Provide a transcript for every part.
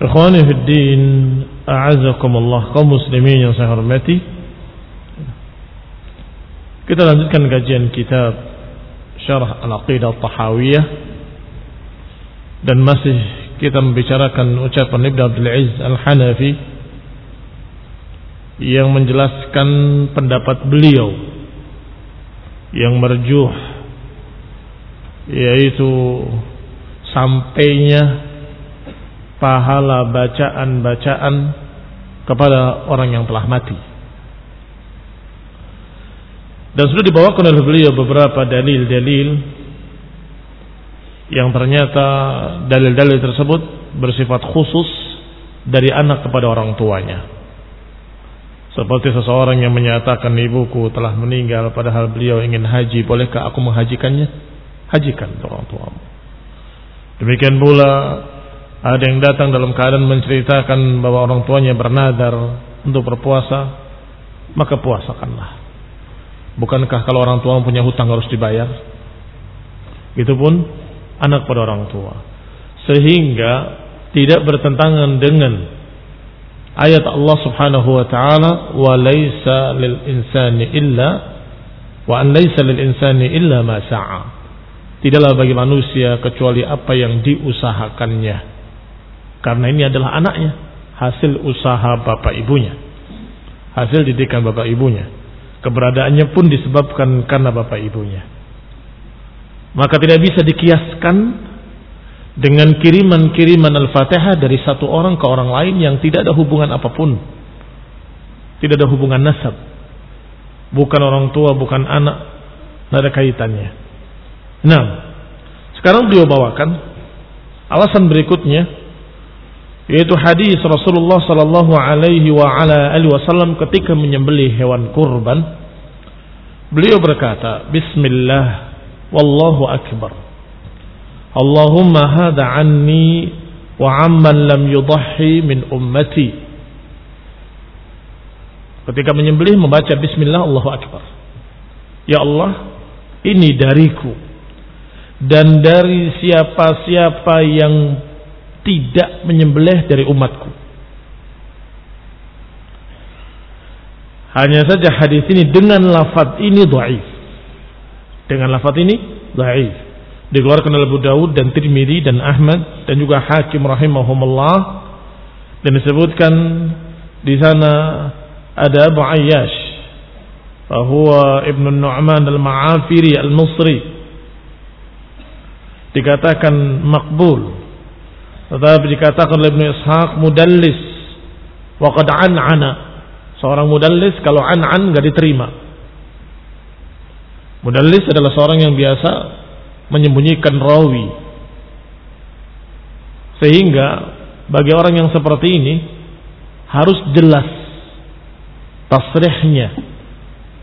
Ikhwani fi din, a'azakumullah kaum muslimin yang saya hormati. Kita lanjutkan kajian kitab Syarah Al-Aqidah Tahawiyah dan masih kita membicarakan ucapan Ibnu Abdul Aziz Al-Hanafi yang menjelaskan pendapat beliau yang merjuh yaitu sampainya pahala bacaan-bacaan kepada orang yang telah mati. Dan sudah dibawakan oleh beliau beberapa dalil-dalil yang ternyata dalil-dalil tersebut bersifat khusus dari anak kepada orang tuanya. Seperti seseorang yang menyatakan ibuku telah meninggal padahal beliau ingin haji, bolehkah aku menghajikannya? Hajikan orang tuamu. Demikian pula ada yang datang dalam keadaan menceritakan bahwa orang tuanya bernadar untuk berpuasa, maka puasakanlah. Bukankah kalau orang tua punya hutang harus dibayar? Itu pun anak pada orang tua. Sehingga tidak bertentangan dengan ayat Allah Subhanahu wa taala wa laisa lil insani illa wa an laisa lil insani illa ma sa'a. Tidaklah bagi manusia kecuali apa yang diusahakannya. Karena ini adalah anaknya, hasil usaha bapak ibunya, hasil didikan bapak ibunya. Keberadaannya pun disebabkan karena bapak ibunya. Maka tidak bisa dikiaskan dengan kiriman-kiriman Al-Fatihah dari satu orang ke orang lain yang tidak ada hubungan apa pun. Tidak ada hubungan nasab. Bukan orang tua, bukan anak. Tidak ada kaitannya. Nah, sekarang beliau bawakan alasan berikutnya yaitu hadis Rasulullah sallallahu alaihi wa ala alihi wasallam ketika menyembelih hewan kurban. Beliau berkata bismillah wallahu akbar. Allahumma hada anni wa amman lam yudahhi min ummati. Ketika menyembelih membaca bismillah Allahu akbar. Ya Allah ini dariku. Dan dari siapa-siapa yang tidak menyembelih dari umatku. Hanya saja hadis ini dengan lafaz ini dhaif. Dengan lafaz ini dhaif. Dikeluarkan oleh Abu Dawud dan Tirmidzi dan Ahmad dan juga Hakim rahimahumullah dan disebutkan di sana ada Abu Ayyash bahwa Ibnu Nu'man al-Ma'afiri al-Musri dikatakan makbul Tetapi dikatakan oleh Ibnu Ishaq mudallis wa qad an'ana. Seorang mudallis kalau an'an enggak diterima. Mudallis adalah seorang yang biasa menyembunyikan rawi. Sehingga bagi orang yang seperti ini harus jelas tasrihnya.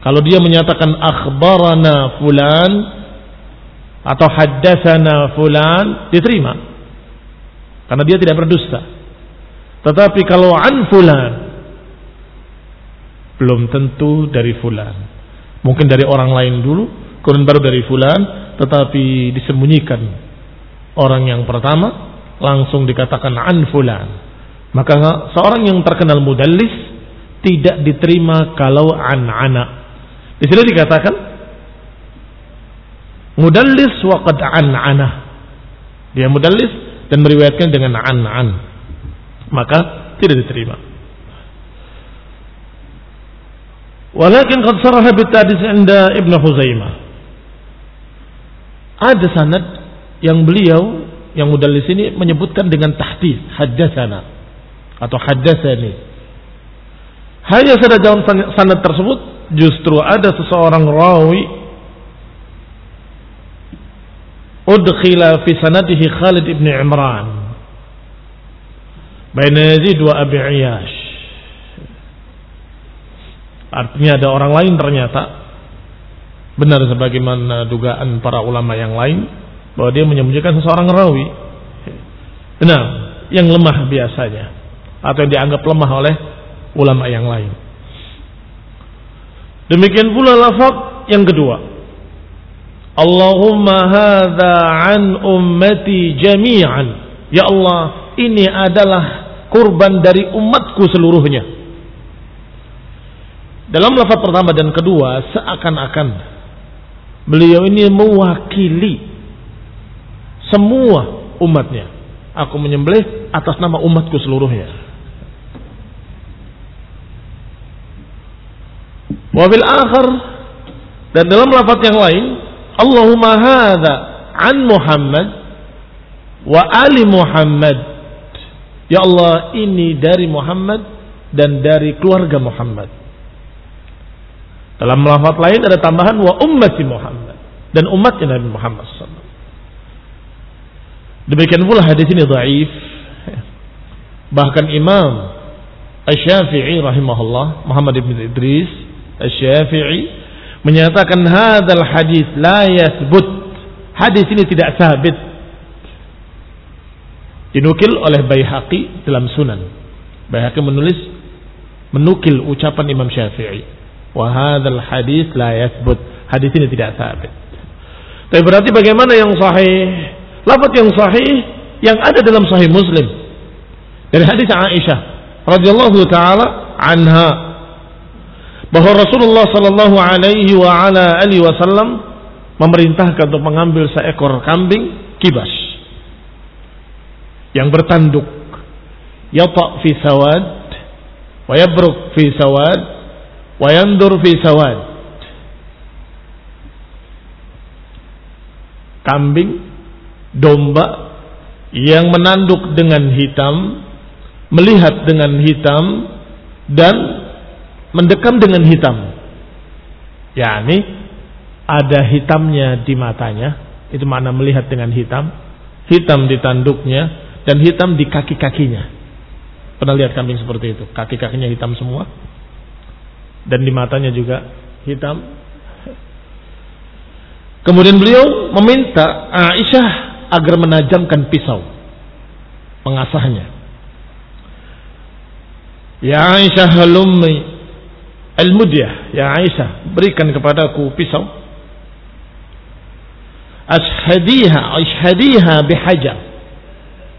Kalau dia menyatakan akhbarana fulan atau haddatsana fulan diterima. Karena dia tidak berdusta. Tetapi kalau an fulan belum tentu dari fulan. Mungkin dari orang lain dulu, kemudian baru dari fulan, tetapi disembunyikan orang yang pertama langsung dikatakan an fulan. Maka seorang yang terkenal mudallis tidak diterima kalau an anak. Di sini dikatakan mudallis waqad an anah. Dia mudallis dan meriwayatkan dengan an an. Maka tidak diterima. Walakin qad saraha bitadis inda Ibn Huzaimah. Ada sanad yang beliau yang mudallis ini menyebutkan dengan tahdis haddatsana atau haddatsani. Hanya saja dalam sanad tersebut justru ada seseorang rawi udkhila fi sanadihi Khalid ibn Imran baina Yazid wa Abi Iyash artinya ada orang lain ternyata benar sebagaimana dugaan para ulama yang lain bahwa dia menyembunyikan seseorang rawi. Nah, yang lemah biasanya atau yang dianggap lemah oleh ulama yang lain. Demikian pula lafaz yang kedua. Allahumma hadza an ummati jami'an. Ya Allah, ini adalah kurban dari umatku seluruhnya. Dalam lafaz pertama dan kedua seakan-akan beliau ini mewakili semua umatnya. Aku menyembelih atas nama umatku seluruhnya. Wabil akhir dan dalam lafaz yang lain, Allahumma hadza an Muhammad wa ali Muhammad. Ya Allah, ini dari Muhammad dan dari keluarga Muhammad. Dalam lafaz lain ada tambahan wa ummati Muhammad dan umatnya Nabi Muhammad SAW. Demikian pula hadis ini dhaif. Bahkan Imam Asy-Syafi'i rahimahullah Muhammad ibn Idris Asy-Syafi'i menyatakan hadal hadis la yasbut. Hadis ini tidak sabit. Dinukil oleh Baihaqi dalam Sunan. Baihaqi menulis menukil ucapan Imam Syafi'i. Wa hadzal hadis la yasbut. Hadis ini tidak sabit. Tapi berarti bagaimana yang sahih? Lafaz yang sahih yang ada dalam sahih Muslim dari hadis Aisyah radhiyallahu taala anha bahwa Rasulullah sallallahu alaihi wasallam memerintahkan untuk mengambil seekor kambing kibas yang bertanduk. Yata fi sawad wa yabruk fi sawad wa fi sawad. Kambing domba yang menanduk dengan hitam, melihat dengan hitam dan mendekam dengan hitam. yakni ada hitamnya di matanya, itu makna melihat dengan hitam, hitam di tanduknya dan hitam di kaki-kakinya. Pernah lihat kambing seperti itu, kaki-kakinya hitam semua dan di matanya juga hitam. Kemudian beliau meminta Aisyah agar menajamkan pisau mengasahnya. Ya Aisyah halummi al-mudyah. Ya Aisyah, berikan kepadaku pisau. Ashadiha, ashadiha bihajar.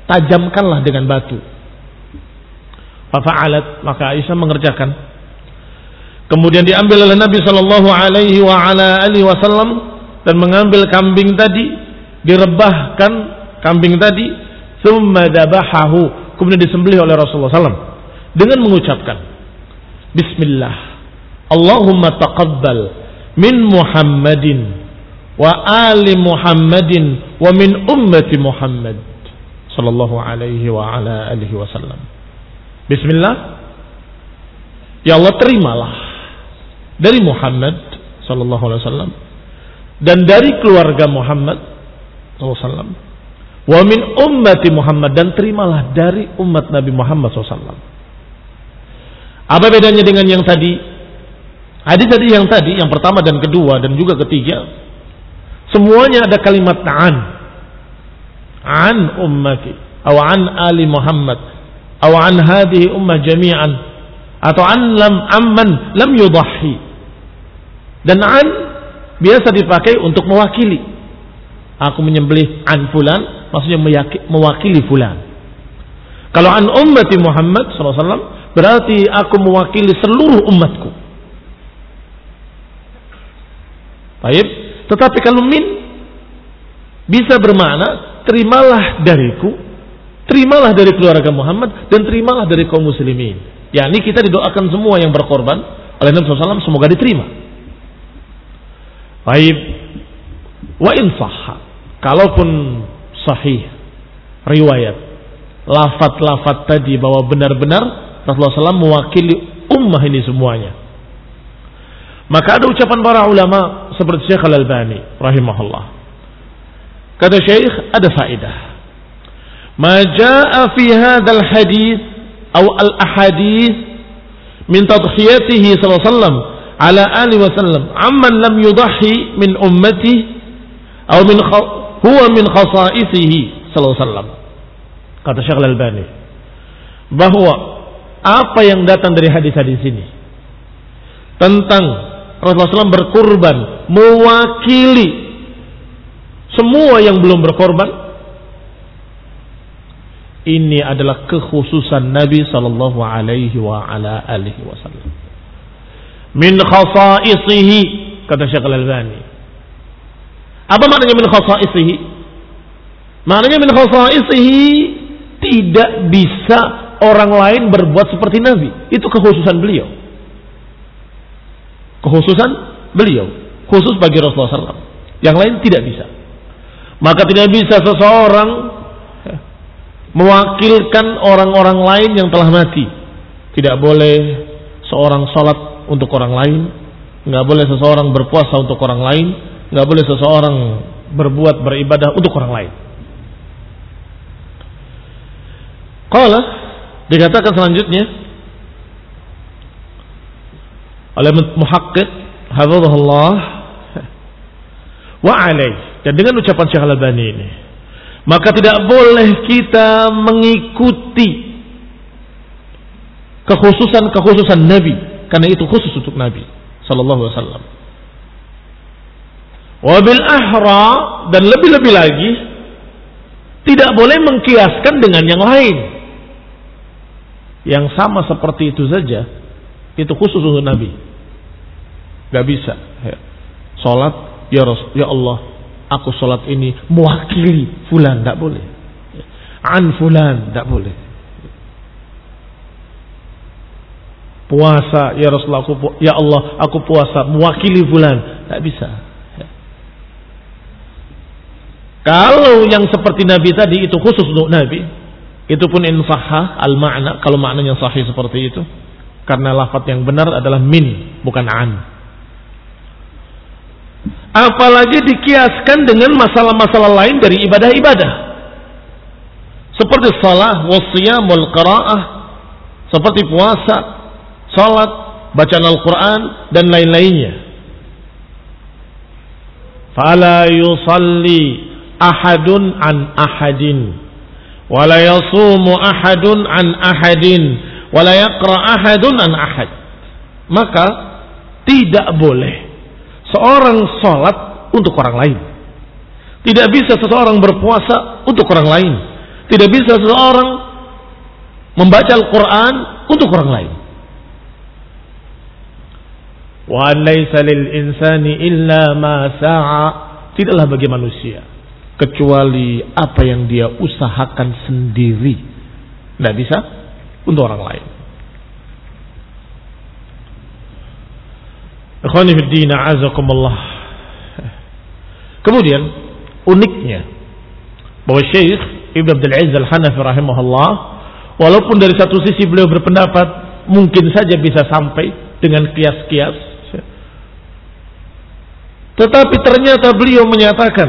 Tajamkanlah dengan batu. Fafa'alat, maka Aisyah mengerjakan. Kemudian diambil oleh Nabi Shallallahu Alaihi Wasallam dan mengambil kambing tadi direbahkan kambing tadi summa dabahahu kemudian disembelih oleh Rasulullah SAW dengan mengucapkan Bismillah Allahumma taqabbal min Muhammadin wa ali Muhammadin wa min ummati Muhammad sallallahu alaihi wa ala alihi wasallam. Bismillah. Ya Allah terimalah dari Muhammad sallallahu alaihi wasallam dan dari keluarga Muhammad sallallahu alaihi wasallam wa min ummati Muhammad dan terimalah dari umat Nabi Muhammad sallallahu Apa bedanya dengan yang tadi? Hadis tadi yang tadi, yang pertama dan kedua dan juga ketiga, semuanya ada kalimat ta'an. An ummati, atau an ali Muhammad, atau an hadhihi ummah jami'an, atau an lam amman lam yudahi. Dan an biasa dipakai untuk mewakili. Aku menyembelih an fulan, maksudnya mewakili fulan. Kalau an ummati Muhammad SAW, berarti aku mewakili seluruh umatku. Baik, tetapi kalau min bisa bermakna terimalah dariku, terimalah dari keluarga Muhammad dan terimalah dari kaum muslimin. Ya, ini kita didoakan semua yang berkorban oleh Nabi SAW semoga diterima. Baik, wa in sahha, kalaupun sahih riwayat lafat-lafat tadi bahwa benar-benar Rasulullah SAW mewakili ummah ini semuanya. Maka ada ucapan para ulama seperti Syekh Al-Albani rahimahullah. Kata Syekh ada faedah. Ma jaa fi hadzal hadis atau al-ahadith min tadhiyatihi sallallahu alaihi wasallam ala ali wasallam amman lam yudhi min ummati atau min huwa min khasaisihi sallallahu alaihi wasallam. Kata Syekh Al-Albani bahwa apa yang datang dari hadis-hadis ini tentang Rasulullah SAW berkorban mewakili semua yang belum berkorban. Ini adalah kekhususan Nabi sallallahu alaihi wa ala alihi wasallam. Min khasaisihi kata Syekh Al-Albani. Apa maknanya min khasaisihi? Maknanya min khasaisihi tidak bisa orang lain berbuat seperti Nabi. Itu kekhususan beliau Kekhususan beliau. Khusus bagi Rasulullah SAW. Yang lain tidak bisa. Maka tidak bisa seseorang mewakilkan orang-orang lain yang telah mati. Tidak boleh seorang sholat untuk orang lain. Nggak boleh seseorang berpuasa untuk orang lain. Nggak boleh seseorang berbuat beribadah untuk orang lain. Kalau dikatakan selanjutnya oleh muhakkik hafizahullah wa alaih dan dengan ucapan Syekh Al-Albani ini maka tidak boleh kita mengikuti kekhususan-kekhususan Nabi karena itu khusus untuk Nabi sallallahu alaihi wasallam. Wabil ahra dan lebih-lebih lagi tidak boleh mengkiaskan dengan yang lain. Yang sama seperti itu saja itu khusus untuk Nabi. Gak bisa. Ya. Sholat, ya, ya Allah, aku sholat ini mewakili fulan, tidak boleh. An fulan, tidak boleh. Puasa, ya Rasulullah, aku, ya Allah, aku puasa mewakili fulan, tidak bisa. Ya. Kalau yang seperti Nabi tadi itu khusus untuk Nabi, itu pun insahah al makna kalau maknanya sahih seperti itu karena lafaz yang benar adalah min bukan an apalagi dikiaskan dengan masalah-masalah lain dari ibadah-ibadah. Seperti salah wasiyam wal qiraah seperti puasa salat bacaan Al-Qur'an dan lain-lainnya. Fala yusalli ahadun an ahadin wala yasumu ahadun an ahadin wala yaqra ahadun an ahad. Maka tidak boleh seorang sholat untuk orang lain. Tidak bisa seseorang berpuasa untuk orang lain. Tidak bisa seseorang membaca Al-Quran untuk orang lain. Wa lil insani illa ma sa'a. Tidaklah bagi manusia kecuali apa yang dia usahakan sendiri. Tidak bisa untuk orang lain. Ikhwani azakumullah. Kemudian uniknya bahwa Syekh Ibn Abdul Aziz Al-Hanafi rahimahullah, walaupun dari satu sisi beliau berpendapat mungkin saja bisa sampai dengan kias-kias. Tetapi ternyata beliau menyatakan,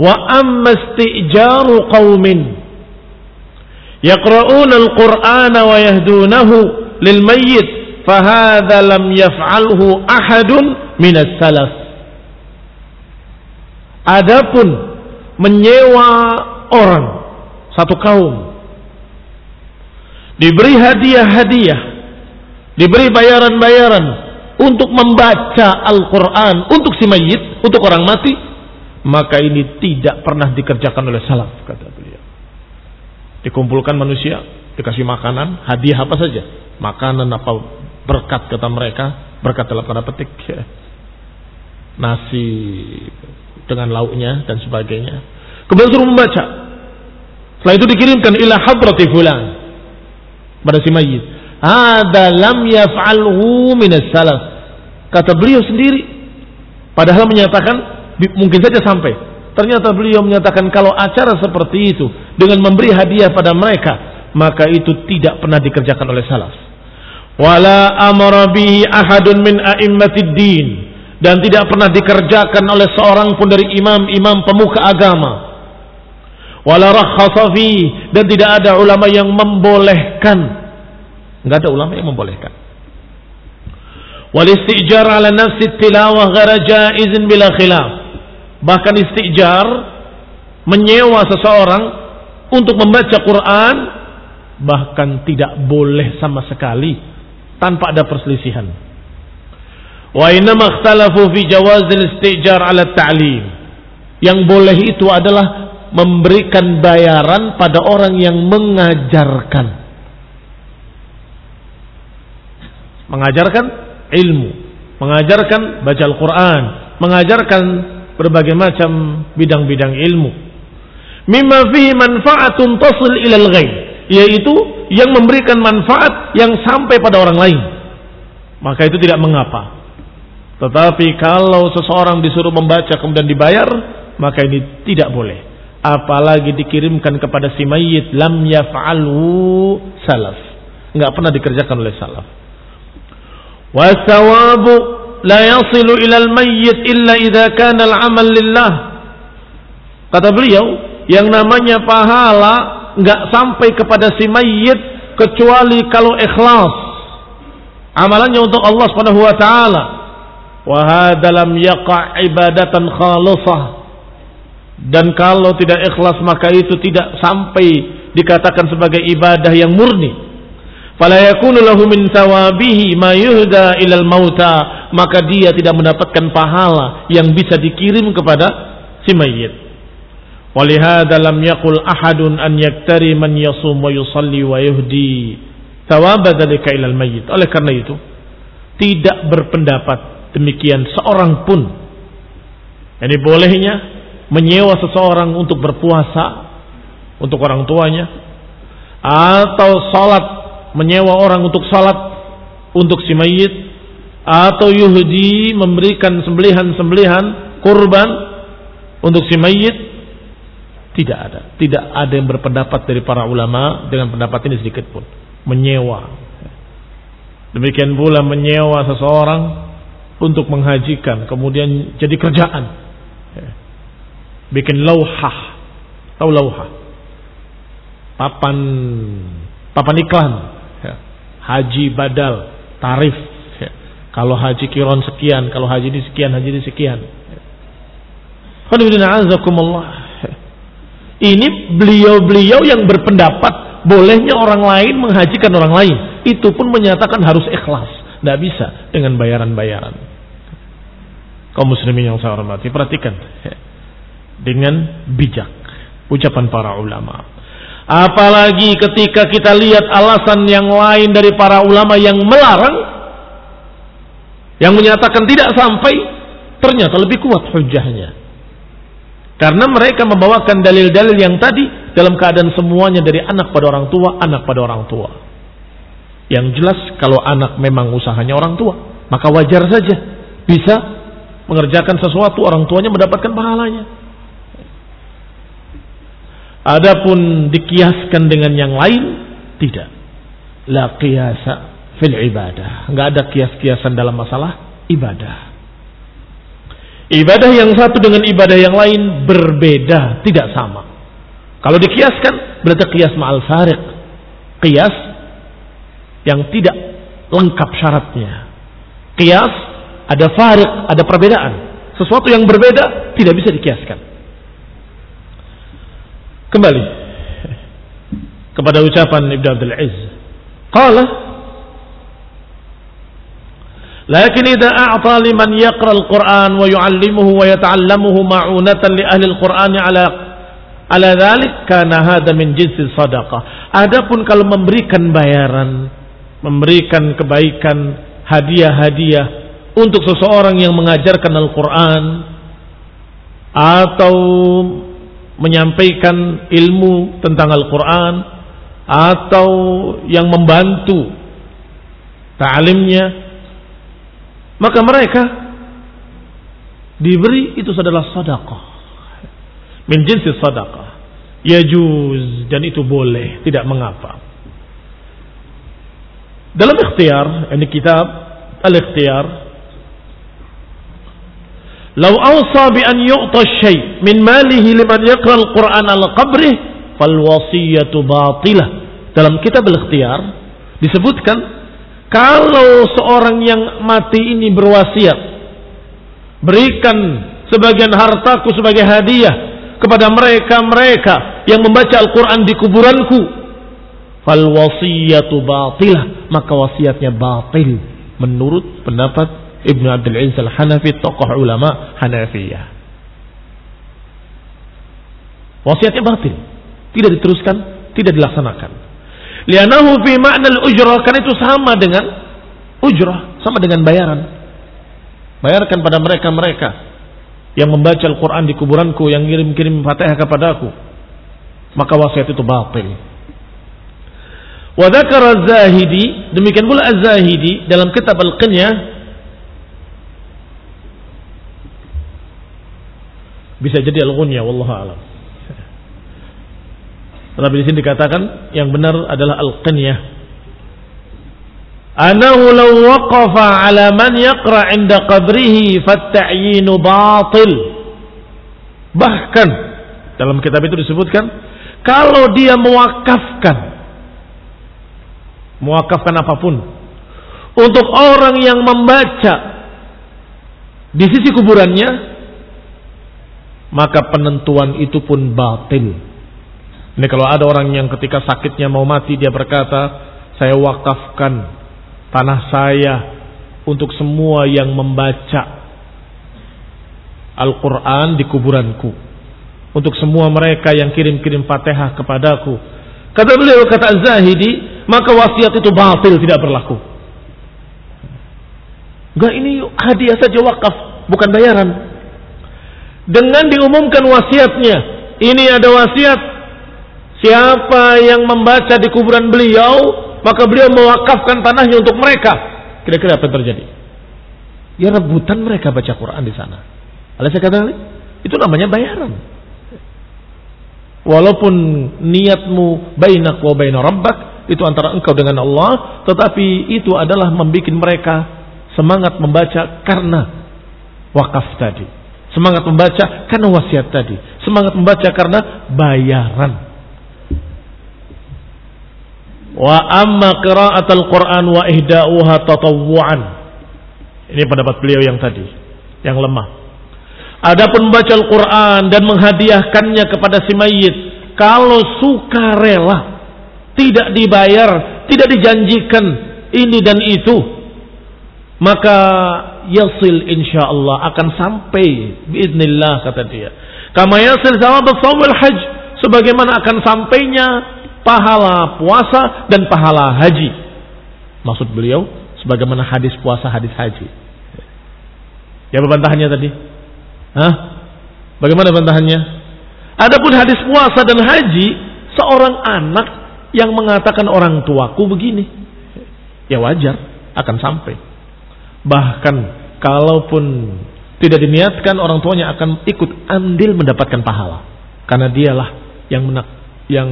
wa amma istijaru qaumin yaqra'una al-Qur'ana wa yahdunahu lil mayyit fahadha lam yaf'alhu ahadun min as-salaf. Adapun menyewa orang satu kaum diberi hadiah-hadiah, diberi bayaran-bayaran untuk membaca Al-Quran untuk si mayit, untuk orang mati, maka ini tidak pernah dikerjakan oleh salaf, kata beliau. Dikumpulkan manusia, dikasih makanan, hadiah apa saja, makanan apa berkat kata mereka, berkat dalam tanda petik, ya. nasi dengan lauknya dan sebagainya. Kemudian suruh membaca. Setelah itu dikirimkan ila hadrati fulan pada si mayit. Ada lam yaf'alhu minas salaf. Kata beliau sendiri. Padahal menyatakan mungkin saja sampai. Ternyata beliau menyatakan kalau acara seperti itu dengan memberi hadiah pada mereka, maka itu tidak pernah dikerjakan oleh salaf. Wala amara bihi ahadun min a'immatid din dan tidak pernah dikerjakan oleh seorang pun dari imam-imam pemuka agama wala rakhasa dan tidak ada ulama yang membolehkan. Enggak ada ulama yang membolehkan. Wal istijar ala nafsi tilawah ghara jaizin bila khilaf. Bahkan istijar menyewa seseorang untuk membaca Quran bahkan tidak boleh sama sekali tanpa ada perselisihan. Wa inna ikhtalafu fi jawazil istijar ala ta'lim. Yang boleh itu adalah memberikan bayaran pada orang yang mengajarkan. Mengajarkan ilmu, mengajarkan baca Al-Quran, mengajarkan berbagai macam bidang-bidang ilmu. Mimma fihi manfaatun tasil ilal ghaib, yaitu yang memberikan manfaat yang sampai pada orang lain. Maka itu tidak mengapa. Tetapi kalau seseorang disuruh membaca kemudian dibayar, maka ini tidak boleh apalagi dikirimkan kepada si mayit lam yaf'alhu salaf enggak pernah dikerjakan oleh salaf wasawabu la yasilu ila al-mayyit illa idza kana al-amal lillah kata beliau yang namanya pahala enggak sampai kepada si mayit kecuali kalau ikhlas amalannya untuk Allah Subhanahu wa taala wa yaqa ibadatan khalisah dan kalau tidak ikhlas maka itu tidak sampai dikatakan sebagai ibadah yang murni. Fala yakunu lahu min thawabihi ma yuhda ilal mauta, maka dia tidak mendapatkan pahala yang bisa dikirim kepada si mayit. Yaqul ahadun an yaktari man yasum wa yusalli wa yuhdi thawaba dzalika ilal mayyit. Oleh karena itu, tidak berpendapat demikian seorang pun. Ini bolehnya menyewa seseorang untuk berpuasa untuk orang tuanya atau salat menyewa orang untuk salat untuk si mayit atau Yahudi memberikan sembelihan-sembelihan kurban untuk si mayit tidak ada. Tidak ada yang berpendapat dari para ulama dengan pendapat ini sedikit pun. Menyewa. Demikian pula menyewa seseorang untuk menghajikan kemudian jadi kerjaan. Bikin lauhah. Tahu lauhah? Papan papan iklan. Haji badal tarif. Kalau haji kiron sekian kalau haji ini sekian haji ini sekian. Ya. Ini beliau-beliau yang berpendapat bolehnya orang lain menghajikan orang lain itu pun menyatakan harus ikhlas tidak bisa dengan bayaran-bayaran kaum muslimin yang saya hormati perhatikan dengan bijak. Ucapan para ulama. Apalagi ketika kita lihat alasan yang lain dari para ulama yang melarang, yang menyatakan tidak sampai, ternyata lebih kuat hujahnya. Karena mereka membawakan dalil-dalil yang tadi dalam keadaan semuanya dari anak pada orang tua, anak pada orang tua. Yang jelas kalau anak memang usahanya orang tua, maka wajar saja bisa mengerjakan sesuatu orang tuanya mendapatkan pahalanya. Adapun dikiaskan dengan yang lain tidak. La qiyasa fil ibadah. Enggak ada kias-kiasan dalam masalah ibadah. Ibadah yang satu dengan ibadah yang lain berbeda, tidak sama. Kalau dikiaskan berarti kias ma'al fariq. Kias yang tidak lengkap syaratnya. Kias ada fariq, ada perbedaan. Sesuatu yang berbeda tidak bisa dikiaskan. Kembali kepada ucapan Ibnu Abdul Aziz. Qala Lakin idza a'ta liman yaqra al-Qur'an wa yu'allimuhu wa yata'allamuhu ma'unatan li ahli al-Qur'an 'ala ala dhalik kana hada min jinsi sadaqah. Adapun kalau memberikan bayaran, memberikan kebaikan, hadiah-hadiah untuk seseorang yang mengajarkan Al-Qur'an atau menyampaikan ilmu tentang Al-Quran atau yang membantu ta'alimnya maka mereka diberi itu adalah sadaqah. Min jinsi sadaqah. Yajuz dan itu boleh tidak mengapa. Dalam ikhtiar ini kitab al-ikhtiar Lau awsa bi an yu'ta syai' min malihi liman yaqra al-Qur'an al qabrih fal wasiyatu batilah. Dalam kitab al-ikhtiyar disebutkan kalau seorang yang mati ini berwasiat berikan sebagian hartaku sebagai hadiah kepada mereka-mereka yang membaca Al-Quran di kuburanku fal wasiyatu batilah maka wasiatnya batil menurut pendapat Ibnu Abdul Aziz Al-Hanafi tokoh ulama Hanafiyah. Wasiatnya batil, tidak diteruskan, tidak dilaksanakan. Lianahu fi makna al-ujrah kan itu sama dengan ujrah, sama dengan bayaran. Bayarkan pada mereka-mereka yang membaca Al-Quran di kuburanku, yang kirim-kirim fatihah kepadaku. Maka wasiat itu batil. Wa zahidi demikian pula Az-Zahidi dalam kitab Al-Qinyah Bisa jadi al-ghunya wallahu alam. Tapi di sini dikatakan yang benar adalah al-qinyah. Anahu law waqafa ala man yaqra 'inda qabrihi fatta'yinu batil. Bahkan dalam kitab itu disebutkan kalau dia mewakafkan mewakafkan apa pun untuk orang yang membaca di sisi kuburannya maka penentuan itu pun batil. Ini kalau ada orang yang ketika sakitnya mau mati dia berkata, saya wakafkan tanah saya untuk semua yang membaca Al-Quran di kuburanku. Untuk semua mereka yang kirim-kirim fatihah kepadaku. Kata beliau, kata Zahidi, maka wasiat itu batil, tidak berlaku. Enggak ini hadiah saja wakaf, bukan bayaran dengan diumumkan wasiatnya. Ini ada wasiat. Siapa yang membaca di kuburan beliau, maka beliau mewakafkan tanahnya untuk mereka. Kira-kira apa yang terjadi? Ya rebutan mereka baca Quran di sana. Oleh saya katakan, itu namanya bayaran. Walaupun niatmu bainak wa baina rabbak, itu antara engkau dengan Allah, tetapi itu adalah membuat mereka semangat membaca karena wakaf tadi. Semangat membaca karena wasiat tadi. Semangat membaca karena bayaran. Wa amma qira'at al-Quran wa ihda'uha tatawwu'an. Ini pendapat beliau yang tadi, yang lemah. Adapun membaca Al-Quran dan menghadiahkannya kepada si mayit, kalau suka rela, tidak dibayar, tidak dijanjikan ini dan itu, maka yasil insyaallah akan sampai biiznillah kata dia. Kama yasil sawab shawmil haj sebagaimana akan sampainya pahala puasa dan pahala haji. Maksud beliau sebagaimana hadis puasa hadis haji. Ya bantahannya tadi? Hah? Bagaimana bantahannya? Adapun hadis puasa dan haji seorang anak yang mengatakan orang tuaku begini. Ya wajar akan sampai. Bahkan kalaupun tidak diniatkan orang tuanya akan ikut andil mendapatkan pahala. Karena dialah yang menak, yang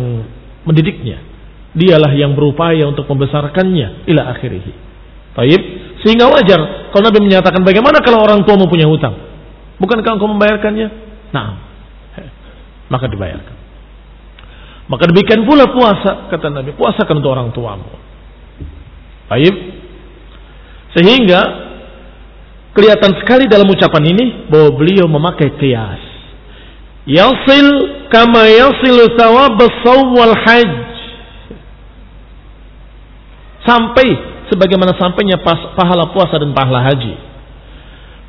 mendidiknya. Dialah yang berupaya untuk membesarkannya ila akhirih. Baik, sehingga wajar kalau Nabi menyatakan bagaimana kalau orang tua punya hutang? Bukankah engkau membayarkannya? Nah, maka dibayarkan. Maka demikian pula puasa, kata Nabi, puasakan untuk orang tuamu. Baik. Sehingga kelihatan sekali dalam ucapan ini bahwa beliau memakai kias. Yasil kama yasil sawab wal hajj. Sampai sebagaimana sampainya pahala puasa dan pahala haji.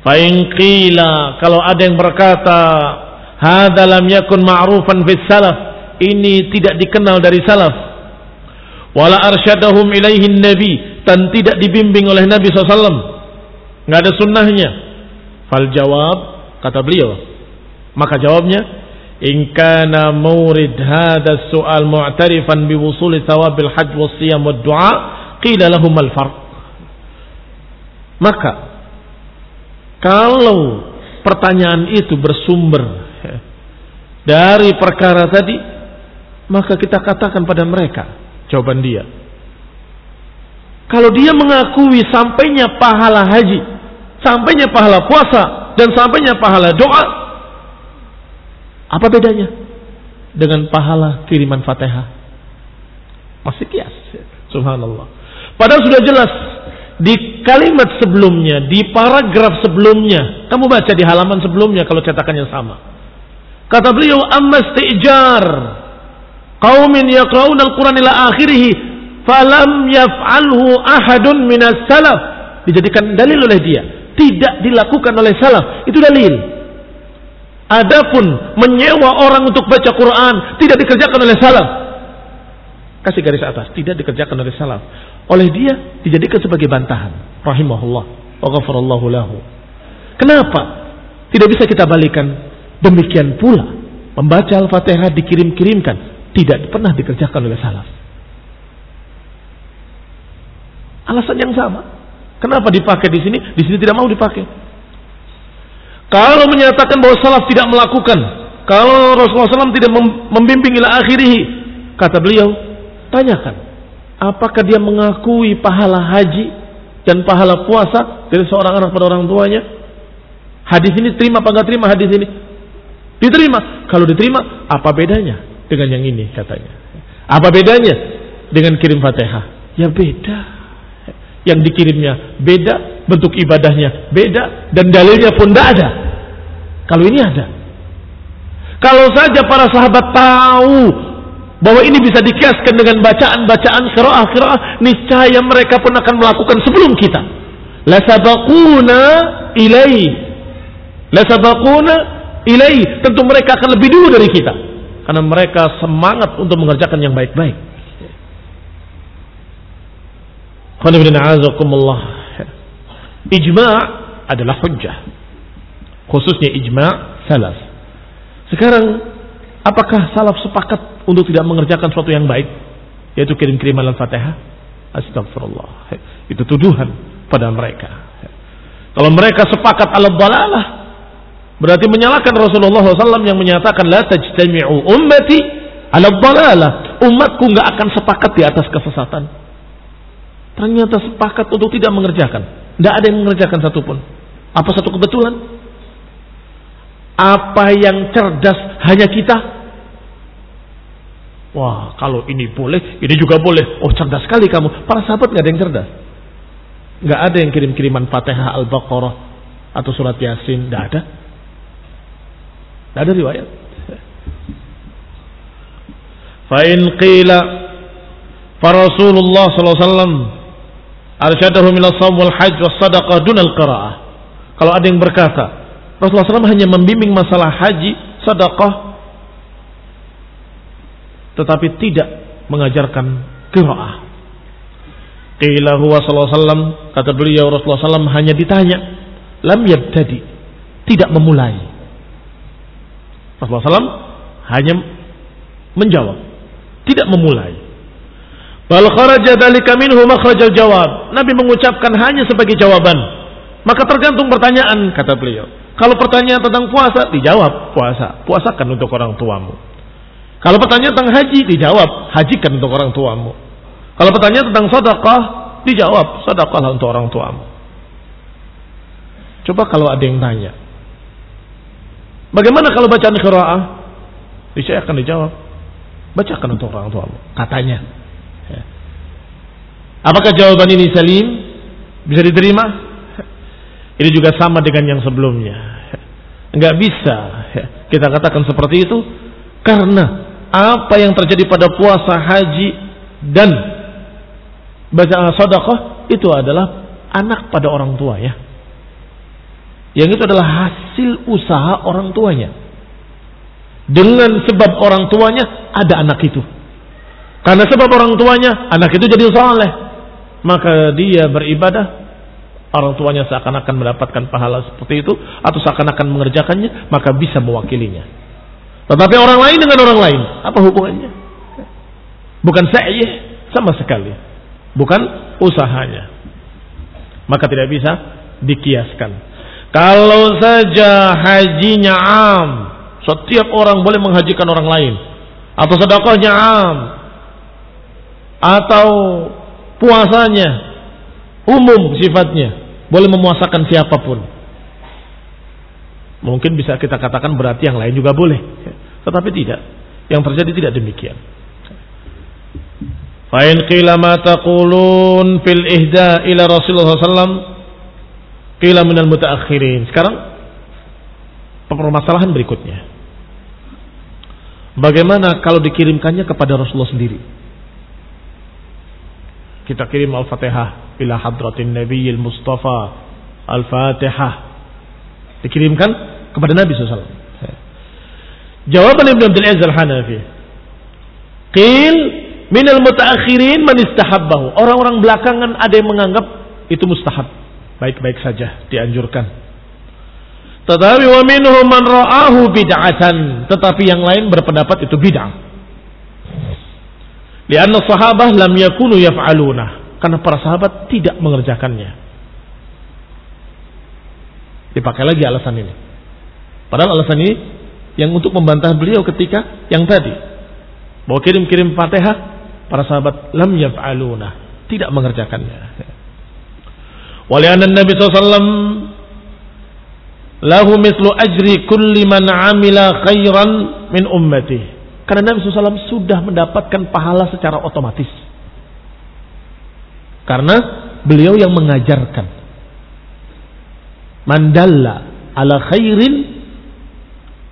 Fa'in qila kalau ada yang berkata hadza lam yakun ma'rufan fis salaf ini tidak dikenal dari salaf wala arsyadahum ilaihin nabi dan tidak dibimbing oleh Nabi SAW nggak ada sunnahnya fal jawab kata beliau maka jawabnya in kana murid hadha su'al mu'tarifan bi wusuli thawabil hajj was siyam wad du'a qila maka kalau pertanyaan itu bersumber dari perkara tadi maka kita katakan pada mereka jawaban dia kalau dia mengakui sampainya pahala haji sampainya pahala puasa dan sampainya pahala doa. Apa bedanya dengan pahala kiriman Fatihah? Masih kias. Subhanallah. Padahal sudah jelas di kalimat sebelumnya, di paragraf sebelumnya, kamu baca di halaman sebelumnya kalau cetakannya sama. Kata beliau, "Amma istijar qaumin yaqra'una al-Qur'an ila akhirih falam yaf'alhu ahadun minas salaf." Dijadikan dalil oleh dia tidak dilakukan oleh salaf. Itu dalil. Adapun menyewa orang untuk baca Quran tidak dikerjakan oleh salaf. Kasih garis atas, tidak dikerjakan oleh salaf. Oleh dia dijadikan sebagai bantahan. Rahimahullah wa lahu. Kenapa? Tidak bisa kita balikan. Demikian pula membaca Al-Fatihah dikirim-kirimkan tidak pernah dikerjakan oleh salaf. Alasan yang sama. Kenapa dipakai di sini? Di sini tidak mau dipakai. Kalau menyatakan bahwa salaf tidak melakukan, kalau Rasulullah SAW tidak membimbing ila akhirih, kata beliau, tanyakan, apakah dia mengakui pahala haji dan pahala puasa dari seorang anak pada orang tuanya? Hadis ini terima apa enggak terima hadis ini? Diterima. Kalau diterima, apa bedanya dengan yang ini katanya? Apa bedanya dengan kirim Fatihah? Ya beda yang dikirimnya beda, bentuk ibadahnya beda, dan dalilnya pun tidak ada. Kalau ini ada. Kalau saja para sahabat tahu bahwa ini bisa dikiaskan dengan bacaan-bacaan kiraah-kiraah, niscaya mereka pun akan melakukan sebelum kita. La sabaquna ilai. La sabaquna ilai. Tentu mereka akan lebih dulu dari kita. Karena mereka semangat untuk mengerjakan yang baik-baik. Ijma' adalah hujjah. Khususnya ijma' salaf. Sekarang, apakah salaf sepakat untuk tidak mengerjakan sesuatu yang baik? Yaitu kirim-kiriman Al-Fatihah? Astagfirullah. Itu tuduhan pada mereka. Kalau mereka sepakat ala dalalah, berarti menyalahkan Rasulullah SAW yang menyatakan la tajtami'u ummati ala dalalah. Umatku nggak akan sepakat di atas kesesatan ternyata sepakat untuk tidak mengerjakan. Tidak ada yang mengerjakan satupun. Apa satu kebetulan? Apa yang cerdas hanya kita? Wah, kalau ini boleh, ini juga boleh. Oh, cerdas sekali kamu. Para sahabat nggak ada yang cerdas. Nggak ada yang kirim-kiriman Fatihah Al-Baqarah atau surat Yasin. Nggak ada. Nggak ada riwayat. Fa'in qila Rasulullah sallallahu alaihi wasallam arsyadahu min as wal hajj was sadaqah dunal qiraah. Kalau ada yang berkata, Rasulullah SAW hanya membimbing masalah haji, sadaqah, tetapi tidak mengajarkan qiraah. Qila huwa sallallahu kata beliau Rasulullah SAW hanya ditanya, lam yabtadi, tidak memulai. Rasulullah SAW hanya menjawab, tidak memulai. Bal kharaja dzalika minhu makhrajal jawab. Nabi mengucapkan hanya sebagai jawaban. Maka tergantung pertanyaan kata beliau. Kalau pertanyaan tentang puasa dijawab puasa, puasakan untuk orang tuamu. Kalau pertanyaan tentang haji, dijawab, hajikan untuk orang tuamu. Kalau pertanyaan tentang sedekah, dijawab, sedekahlah untuk orang tuamu. Coba kalau ada yang tanya, bagaimana kalau bacaan qiraah? Saya akan dijawab, bacakan untuk orang tuamu, katanya. Ya. Apakah jawaban ini salim? Bisa diterima? Ini juga sama dengan yang sebelumnya. Enggak bisa kita katakan seperti itu karena apa yang terjadi pada puasa haji dan baca sedekah itu adalah anak pada orang tua ya. Yang itu adalah hasil usaha orang tuanya. Dengan sebab orang tuanya ada anak itu. Karena sebab orang tuanya anak itu jadi saleh. Maka dia beribadah orang tuanya seakan-akan mendapatkan pahala seperti itu atau seakan-akan mengerjakannya maka bisa mewakilinya. Tetapi orang lain dengan orang lain, apa hubungannya? Bukan sa'yih sama sekali. Bukan usahanya. Maka tidak bisa dikiaskan. Kalau saja hajinya am, setiap orang boleh menghajikan orang lain. Atau sedekahnya am. Atau puasanya umum sifatnya. Boleh memuasakan siapa pun. Mungkin bisa kita katakan berarti yang lain juga boleh. Tetapi tidak. Yang terjadi tidak demikian. Fa'in qila ma taqulun fil ihda ila Rasulullah SAW qila minal mutaakhirin. Sekarang permasalahan berikutnya. Bagaimana kalau dikirimkannya kepada Rasulullah sendiri? Kita kirim Al-Fatihah ila hadratin Nabiyil Mustafa Al-Fatihah. Dikirimkan kepada Nabi SAW. Jawaban Ibn Abdul Aziz Al-Hanafi. Qil minal mutaakhirin man istahabbahu. Orang-orang belakangan ada yang menganggap itu mustahab. Baik-baik saja dianjurkan. Tetapi wa minhum man ra'ahu bid'atan. Tetapi yang lain berpendapat itu bid'ah. Lianna sahabah lam yakunu yaf'aluna. Karena para sahabat tidak mengerjakannya. Dipakai lagi alasan ini. Padahal alasan ini yang untuk membantah beliau ketika yang tadi. Bahwa kirim-kirim fatihah, para sahabat lam yaf'aluna. Tidak mengerjakannya. Walianan Nabi SAW lahu mislu ajri kulli man amila khairan min ummati. Karena Nabi SAW sudah mendapatkan pahala secara otomatis. Karena beliau yang mengajarkan. Mandalla ala khairin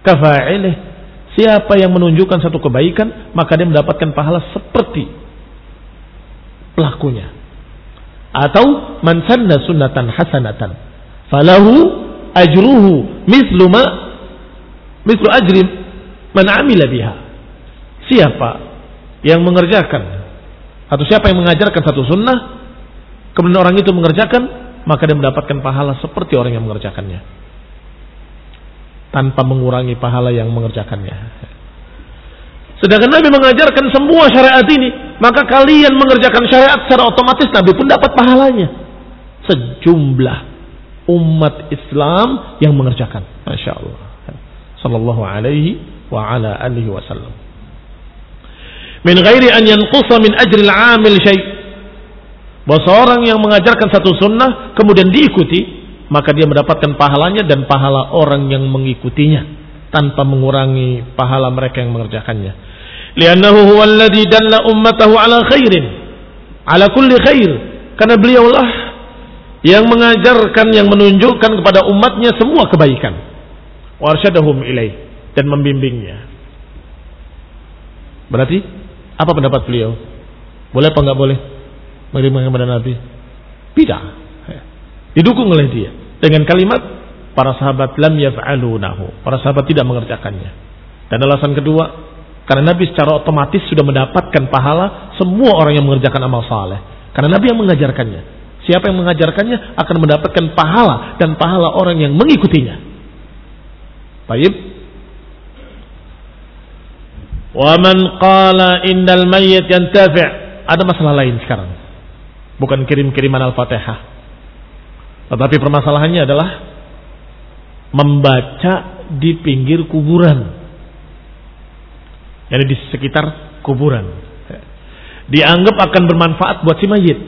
kafa'ilih. Siapa yang menunjukkan satu kebaikan, maka dia mendapatkan pahala seperti pelakunya. Atau man sanna sunnatan hasanatan. Falahu ajruhu mislu ma mislu ajri man amila biha siapa yang mengerjakan atau siapa yang mengajarkan satu sunnah kemudian orang itu mengerjakan maka dia mendapatkan pahala seperti orang yang mengerjakannya. Tanpa mengurangi pahala yang mengerjakannya. Sedangkan Nabi mengajarkan semua syariat ini maka kalian mengerjakan syariat secara otomatis Nabi pun dapat pahalanya. Sejumlah umat Islam yang mengerjakan. Masya Allah. Sallallahu alaihi wa ala alihi wasallam min ghairi an yanqusa min ajril amil syai. Bahwa seorang yang mengajarkan satu sunnah kemudian diikuti, maka dia mendapatkan pahalanya dan pahala orang yang mengikutinya tanpa mengurangi pahala mereka yang mengerjakannya. Liannahu huwa alladhi dalla ummatahu ala khairin, ala kulli khair. Karena beliaulah yang mengajarkan, yang menunjukkan kepada umatnya semua kebaikan. Warsyadahum ilaih dan membimbingnya. Berarti apa pendapat beliau? Boleh apa enggak boleh mengirimkan kepada Nabi? Tidak. Didukung oleh dia dengan kalimat para sahabat lam yaf'alunahu. Para sahabat tidak mengerjakannya. Dan alasan kedua, karena Nabi secara otomatis sudah mendapatkan pahala semua orang yang mengerjakan amal saleh. Karena Nabi yang mengajarkannya. Siapa yang mengajarkannya akan mendapatkan pahala dan pahala orang yang mengikutinya. Baik, Wa man qala indal mayyit yantafi' ada masalah lain sekarang. Bukan kirim-kiriman Al-Fatihah. Tetapi permasalahannya adalah membaca di pinggir kuburan. Jadi di sekitar kuburan. Dianggap akan bermanfaat buat si mayit.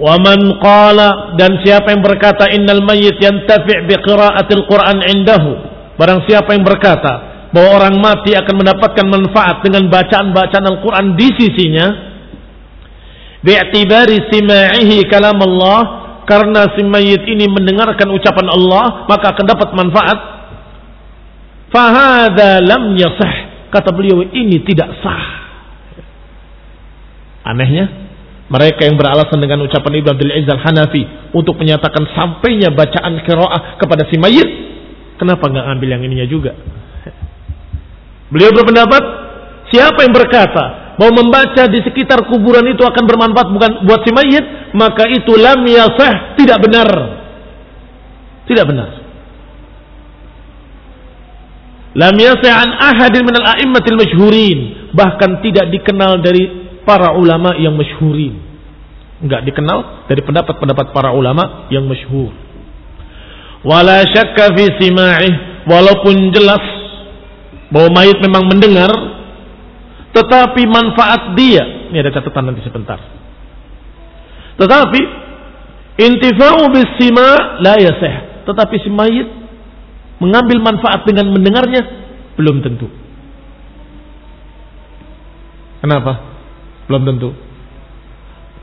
Waman qala dan siapa yang berkata innal mayyit yantafi' bi qira'atil Qur'an indahu. Barang siapa yang berkata bahwa orang mati akan mendapatkan manfaat dengan bacaan-bacaan Al-Qur'an di sisinya bi'tibari sima'ihi kalam Allah karena si mayit ini mendengarkan ucapan Allah maka akan dapat manfaat. Fahada lam yasah kata beliau ini tidak sah. Anehnya mereka yang beralasan dengan ucapan Ibnu Abdul Aziz Al-Hanafi untuk menyatakan sampainya bacaan qiraah kepada si mayit, kenapa nggak ambil yang ininya juga? Beliau berpendapat, siapa yang berkata mau membaca di sekitar kuburan itu akan bermanfaat bukan buat si mayit, maka itu lam yasah, tidak benar. Tidak benar. Lam yasah an ahadin minal a'immatil masyhurin, bahkan tidak dikenal dari para ulama yang masyhurin. Enggak dikenal dari pendapat-pendapat para ulama yang masyhur. Wala syakka fi sima'ih, walaupun jelas bahwa mayit memang mendengar, tetapi manfaat dia, ini ada catatan nanti sebentar. Tetapi intifa'u bis sima' la yasih. Tetapi si mayit mengambil manfaat dengan mendengarnya belum tentu. Kenapa? Belum tentu.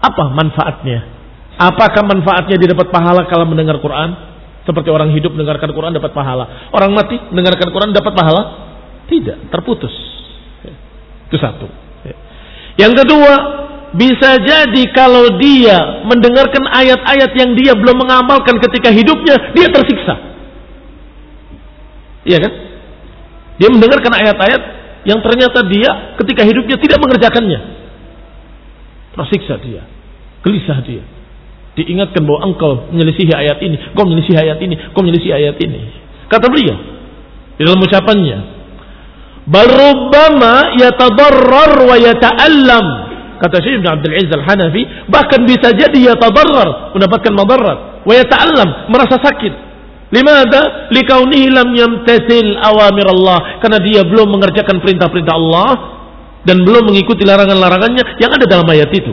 Apa manfaatnya? Apakah manfaatnya dia dapat pahala kalau mendengar Quran? Seperti orang hidup mendengarkan Quran dapat pahala. Orang mati mendengarkan Quran dapat pahala? Tidak, terputus. Itu satu. Yang kedua, bisa jadi kalau dia mendengarkan ayat-ayat yang dia belum mengamalkan ketika hidupnya, dia tersiksa. Iya kan? Dia mendengarkan ayat-ayat yang ternyata dia ketika hidupnya tidak mengerjakannya. Tersiksa dia. Gelisah dia. Diingatkan bahwa engkau menyelisihi ayat ini. Kau menyelisihi ayat ini. Kau menyelisihi ayat ini. Kata beliau. Di dalam ucapannya. Bal rubbama yatadarrar wa yata'allam. Kata Syekh Ibn Abdul Aziz Al-Hanafi. Bahkan bisa jadi yatadarrar. Mendapatkan madarat. Wa yata'allam. Merasa sakit. Limada? Likaunihi lam yamtasil awamir Allah. Karena dia belum mengerjakan perintah-perintah Allah dan belum mengikuti larangan-larangannya yang ada dalam ayat itu.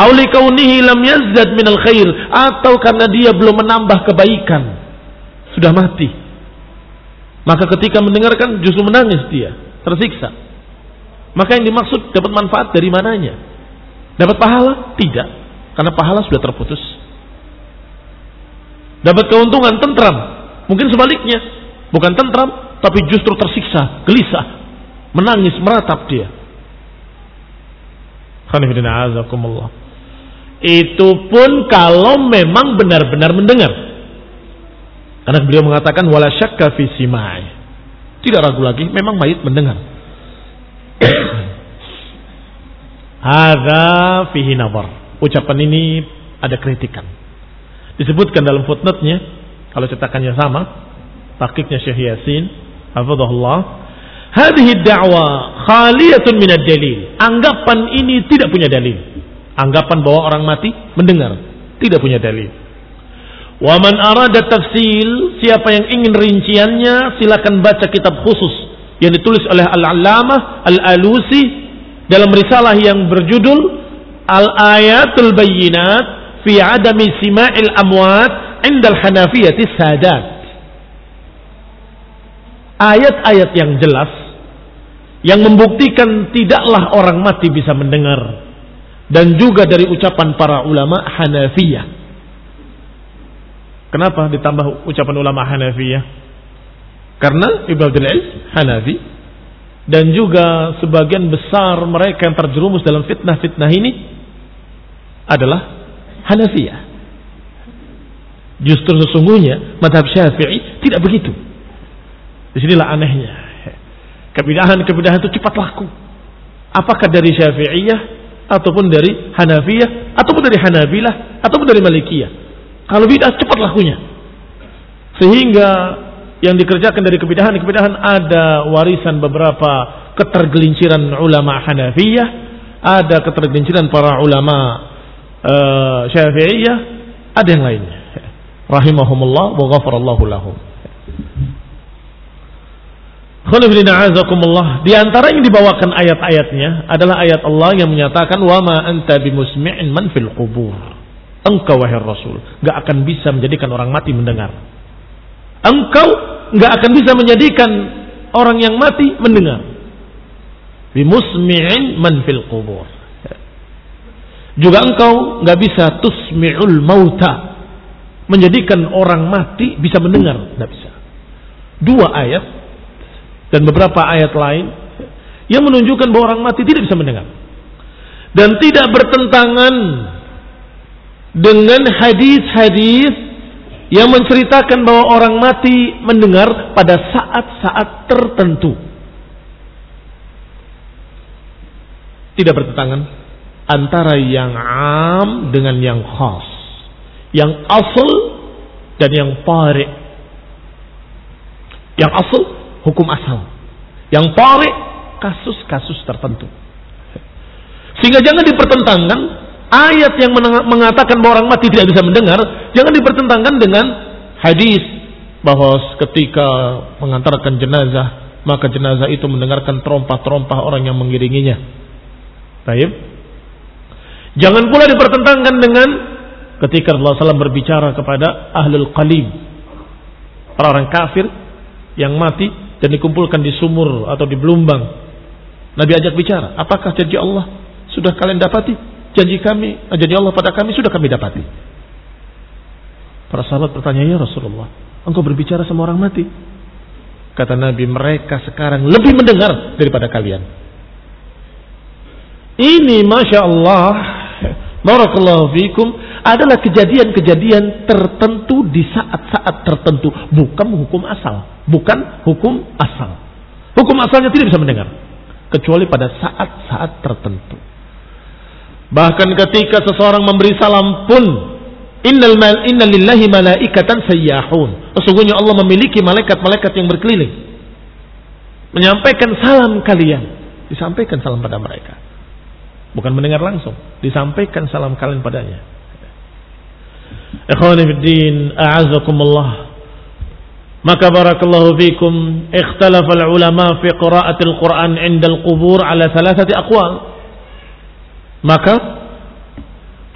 Auli kaunihi lam yazdad minal khair atau karena dia belum menambah kebaikan. Sudah mati. Maka ketika mendengarkan justru menangis dia, tersiksa. Maka yang dimaksud dapat manfaat dari mananya? Dapat pahala? Tidak. Karena pahala sudah terputus. Dapat keuntungan tentram. Mungkin sebaliknya. Bukan tentram, tapi justru tersiksa, gelisah, menangis, meratap dia. Itu pun kalau memang benar-benar mendengar. Karena beliau mengatakan wala syakka fi. Tidak ragu lagi, memang mayit mendengar. Hadza fihi nazar. Ucapan ini ada kritikan. Disebutkan dalam footnote-nya kalau cetakannya sama, takiknya Syekh Yasin, hafizahullah, Hadhihi da'wa khaliyatun minad dalil. Anggapan ini tidak punya dalil. Anggapan bahwa orang mati mendengar tidak punya dalil. Wa man arada tafsil, siapa yang ingin rinciannya silakan baca kitab khusus yang ditulis oleh Al-Allamah Al-Alusi dalam risalah yang berjudul Al-Ayatul Bayyinat fi adami sima'il amwat indal hanafiyati sadat ayat-ayat yang jelas yang membuktikan tidaklah orang mati bisa mendengar dan juga dari ucapan para ulama Hanafiyah. Kenapa ditambah ucapan ulama Hanafiyah? Karena Ibnu Abdul Aziz Hanafi dan juga sebagian besar mereka yang terjerumus dalam fitnah-fitnah ini adalah Hanafiyah. Justru sesungguhnya madhab Syafi'i tidak begitu. Di sinilah anehnya. Kebidahan-kebidahan itu cepat laku. Apakah dari Syafi'iyah ataupun dari Hanafiyah ataupun dari Hanabilah ataupun dari Malikiyah. Kalau bidah cepat lakunya. Sehingga yang dikerjakan dari kebidahan-kebidahan ada warisan beberapa ketergelinciran ulama Hanafiyah, ada ketergelinciran para ulama uh, Syafi'iyah, ada yang lainnya. Rahimahumullah wa ghafarallahu lahum. Di antara yang dibawakan ayat-ayatnya adalah ayat Allah yang menyatakan wa ma anta bimusmi'in man fil qubur. Engkau wahai Rasul gak akan bisa menjadikan orang mati mendengar. Engkau gak akan bisa menjadikan orang yang mati mendengar. Bimusmi'in man fil qubur. Juga engkau gak bisa tusmi'ul mauta. Menjadikan orang mati bisa mendengar. Gak bisa. Dua ayat dan beberapa ayat lain yang menunjukkan bahwa orang mati tidak bisa mendengar dan tidak bertentangan dengan hadis-hadis yang menceritakan bahwa orang mati mendengar pada saat-saat tertentu. Tidak bertentangan antara yang am dengan yang khas. Yang asal dan yang pare. Yang asal hukum asal. Yang tarik kasus-kasus tertentu. Sehingga jangan dipertentangkan ayat yang mengatakan bahwa orang mati tidak bisa mendengar, jangan dipertentangkan dengan hadis bahwa ketika mengantarkan jenazah, maka jenazah itu mendengarkan terompah-terompah orang yang mengiringinya. Baik. Jangan pula dipertentangkan dengan ketika Allah SAW berbicara kepada ahlul qalim, orang-orang kafir yang mati dan dikumpulkan di sumur atau di belumbang. Nabi ajak bicara, apakah janji Allah sudah kalian dapati? Janji kami, eh, janji Allah pada kami sudah kami dapati. Para sahabat bertanya, ya Rasulullah, engkau berbicara sama orang mati. Kata Nabi, mereka sekarang lebih mendengar daripada kalian. Ini Masya Allah, Barakallahu fikum adalah kejadian-kejadian tertentu di saat-saat tertentu, bukan hukum asal bukan hukum asal. Hukum asalnya tidak bisa mendengar kecuali pada saat-saat tertentu. Bahkan ketika seseorang memberi salam pun innal mal innalillahi malaikatan sayyahun. Sesungguhnya Allah memiliki malaikat-malaikat yang berkeliling menyampaikan salam kalian, disampaikan salam pada mereka. Bukan mendengar langsung, disampaikan salam kalian padanya. Ikhwani fiddin, a'azakumullah. Maka barakallahu fikum ikhtalafa ulama fi qiraatil Quran 'inda al-qubur ala thalathati aqwal. Maka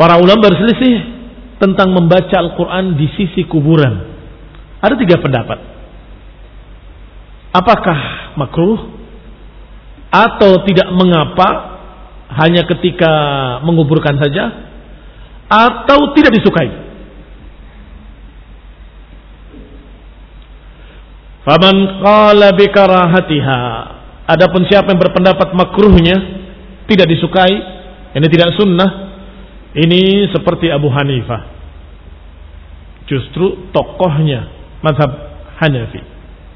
para ulama berselisih tentang membaca Al-Quran di sisi kuburan. Ada tiga pendapat. Apakah makruh atau tidak mengapa hanya ketika menguburkan saja atau tidak disukai? Faman qala bikarahatiha. Adapun siapa yang berpendapat makruhnya tidak disukai, ini tidak sunnah, ini seperti Abu Hanifah. Justru tokohnya mazhab Hanafi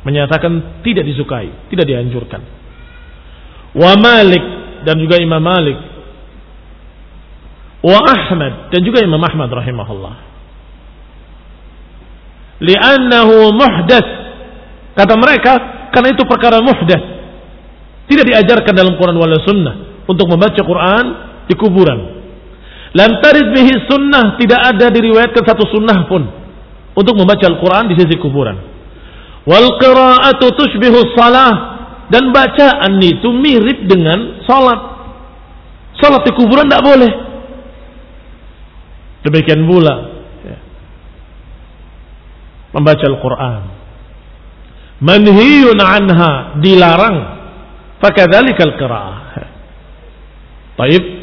menyatakan tidak disukai, tidak dianjurkan. Wa Malik dan juga Imam Malik. Wa Ahmad dan juga Imam Ahmad rahimahullah. Li'annahu muhdath Kata mereka, karena itu perkara muhdath. Tidak diajarkan dalam Quran wal sunnah untuk membaca Quran di kuburan. Lam tarid bihi sunnah tidak ada diriwayatkan satu sunnah pun untuk membaca Al-Quran di sisi kuburan. Wal qira'atu tushbihu salah dan bacaan itu mirip dengan salat. Salat di kuburan tidak boleh. Demikian pula ya. membaca Al-Quran manhiyun anha dilarang fakadzalikal qiraah Taib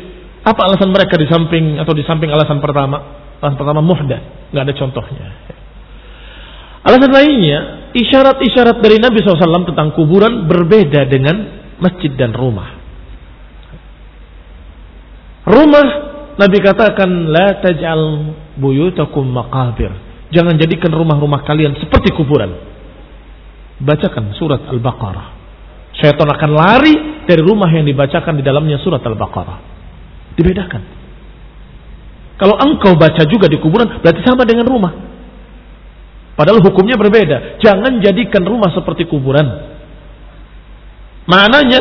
apa alasan mereka di samping atau di samping alasan pertama? Alasan pertama muhdath nggak ada contohnya. Alasan lainnya isyarat-isyarat dari Nabi SAW tentang kuburan berbeda dengan masjid dan rumah. Rumah Nabi katakan la taj'al buyutakum maqabir. Jangan jadikan rumah-rumah kalian seperti kuburan. Bacakan surat Al-Baqarah. Syaitan akan lari dari rumah yang dibacakan di dalamnya surat Al-Baqarah. Dibedakan. Kalau engkau baca juga di kuburan, berarti sama dengan rumah. Padahal hukumnya berbeda. Jangan jadikan rumah seperti kuburan. Maknanya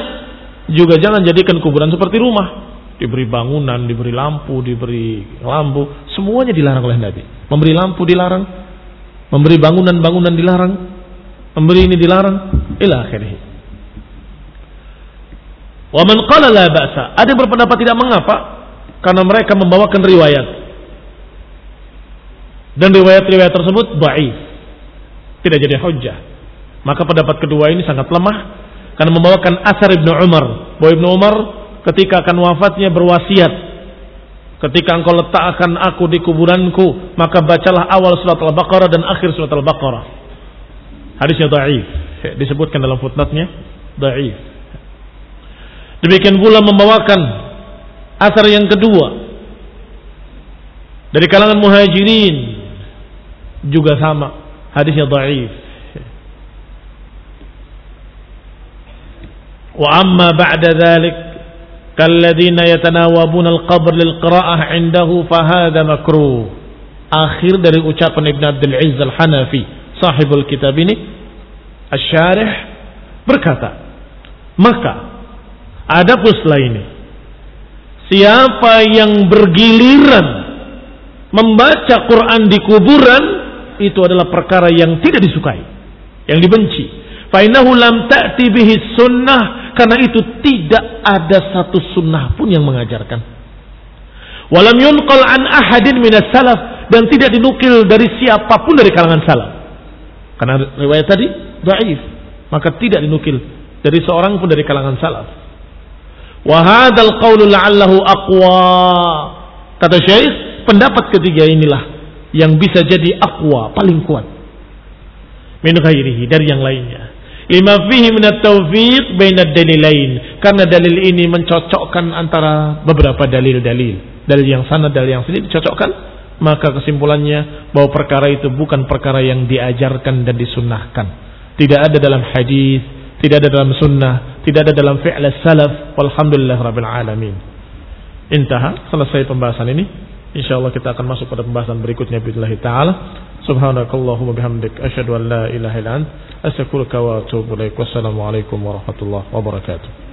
juga jangan jadikan kuburan seperti rumah. Diberi bangunan, diberi lampu, diberi lampu. Semuanya dilarang oleh Nabi. Memberi lampu dilarang. Memberi bangunan-bangunan dilarang memberi ini dilarang ila akhirih Wa man qala la ba'sa. Ada yang berpendapat tidak mengapa karena mereka membawakan riwayat. Dan riwayat-riwayat tersebut dhaif. Tidak jadi hujjah. Maka pendapat kedua ini sangat lemah karena membawakan asar Ibnu Umar. Bahwa Ibnu Umar ketika akan wafatnya berwasiat Ketika engkau letakkan aku di kuburanku, maka bacalah awal surat Al-Baqarah dan akhir surat Al-Baqarah. Hadisnya dhaif. Disebutkan dalam footnote-nya dhaif. Demikian pula membawakan asar yang kedua dari kalangan muhajirin juga sama hadisnya dhaif. Wa amma ba'da dhalik kalladhina yatanawabuna al-qabr lil qira'ah 'indahu fa hadha makruh. Akhir dari ucapan Ibn Abdul Izz Al-Hanafi, sahibul kitab ini, Asy-Syarih berkata, maka ada pusla ini siapa yang bergiliran membaca Quran di kuburan itu adalah perkara yang tidak disukai yang dibenci fa innahu lam ta'ti bihi sunnah karena itu tidak ada satu sunnah pun yang mengajarkan. Walam yunqal an ahadin minas salaf dan tidak dinukil dari siapa pun dari kalangan salaf. Karena riwayat tadi dhaif, maka tidak dinukil dari seorang pun dari kalangan salaf. Wa hadzal qaulu la'allahu aqwa. Kata Syekh, pendapat ketiga inilah yang bisa jadi aqwa, paling kuat. Min ghairihi dari yang lainnya. Lima fihi minat taufiq bainad dalilain. Karena dalil ini mencocokkan antara beberapa dalil-dalil. Dalil yang sana, dalil yang sini dicocokkan. Maka kesimpulannya bahwa perkara itu bukan perkara yang diajarkan dan disunnahkan. Tidak ada dalam hadis, tidak ada dalam sunnah, tidak ada dalam fi'l salaf. Walhamdulillah rabbil alamin. Intaha, selesai pembahasan ini. Insyaallah kita akan masuk pada pembahasan berikutnya billahi taala. Subhanakallahumma bihamdik asyhadu an la ilaha illa anta wa atubu. Wassalamualaikum warahmatullahi wabarakatuh.